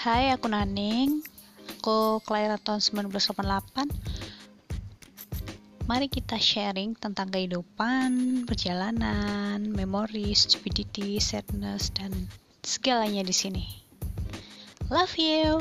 Hai, aku Naning. Aku kelahiran tahun 1988. Mari kita sharing tentang kehidupan, perjalanan, memori, stupidity, sadness, dan segalanya di sini. Love you.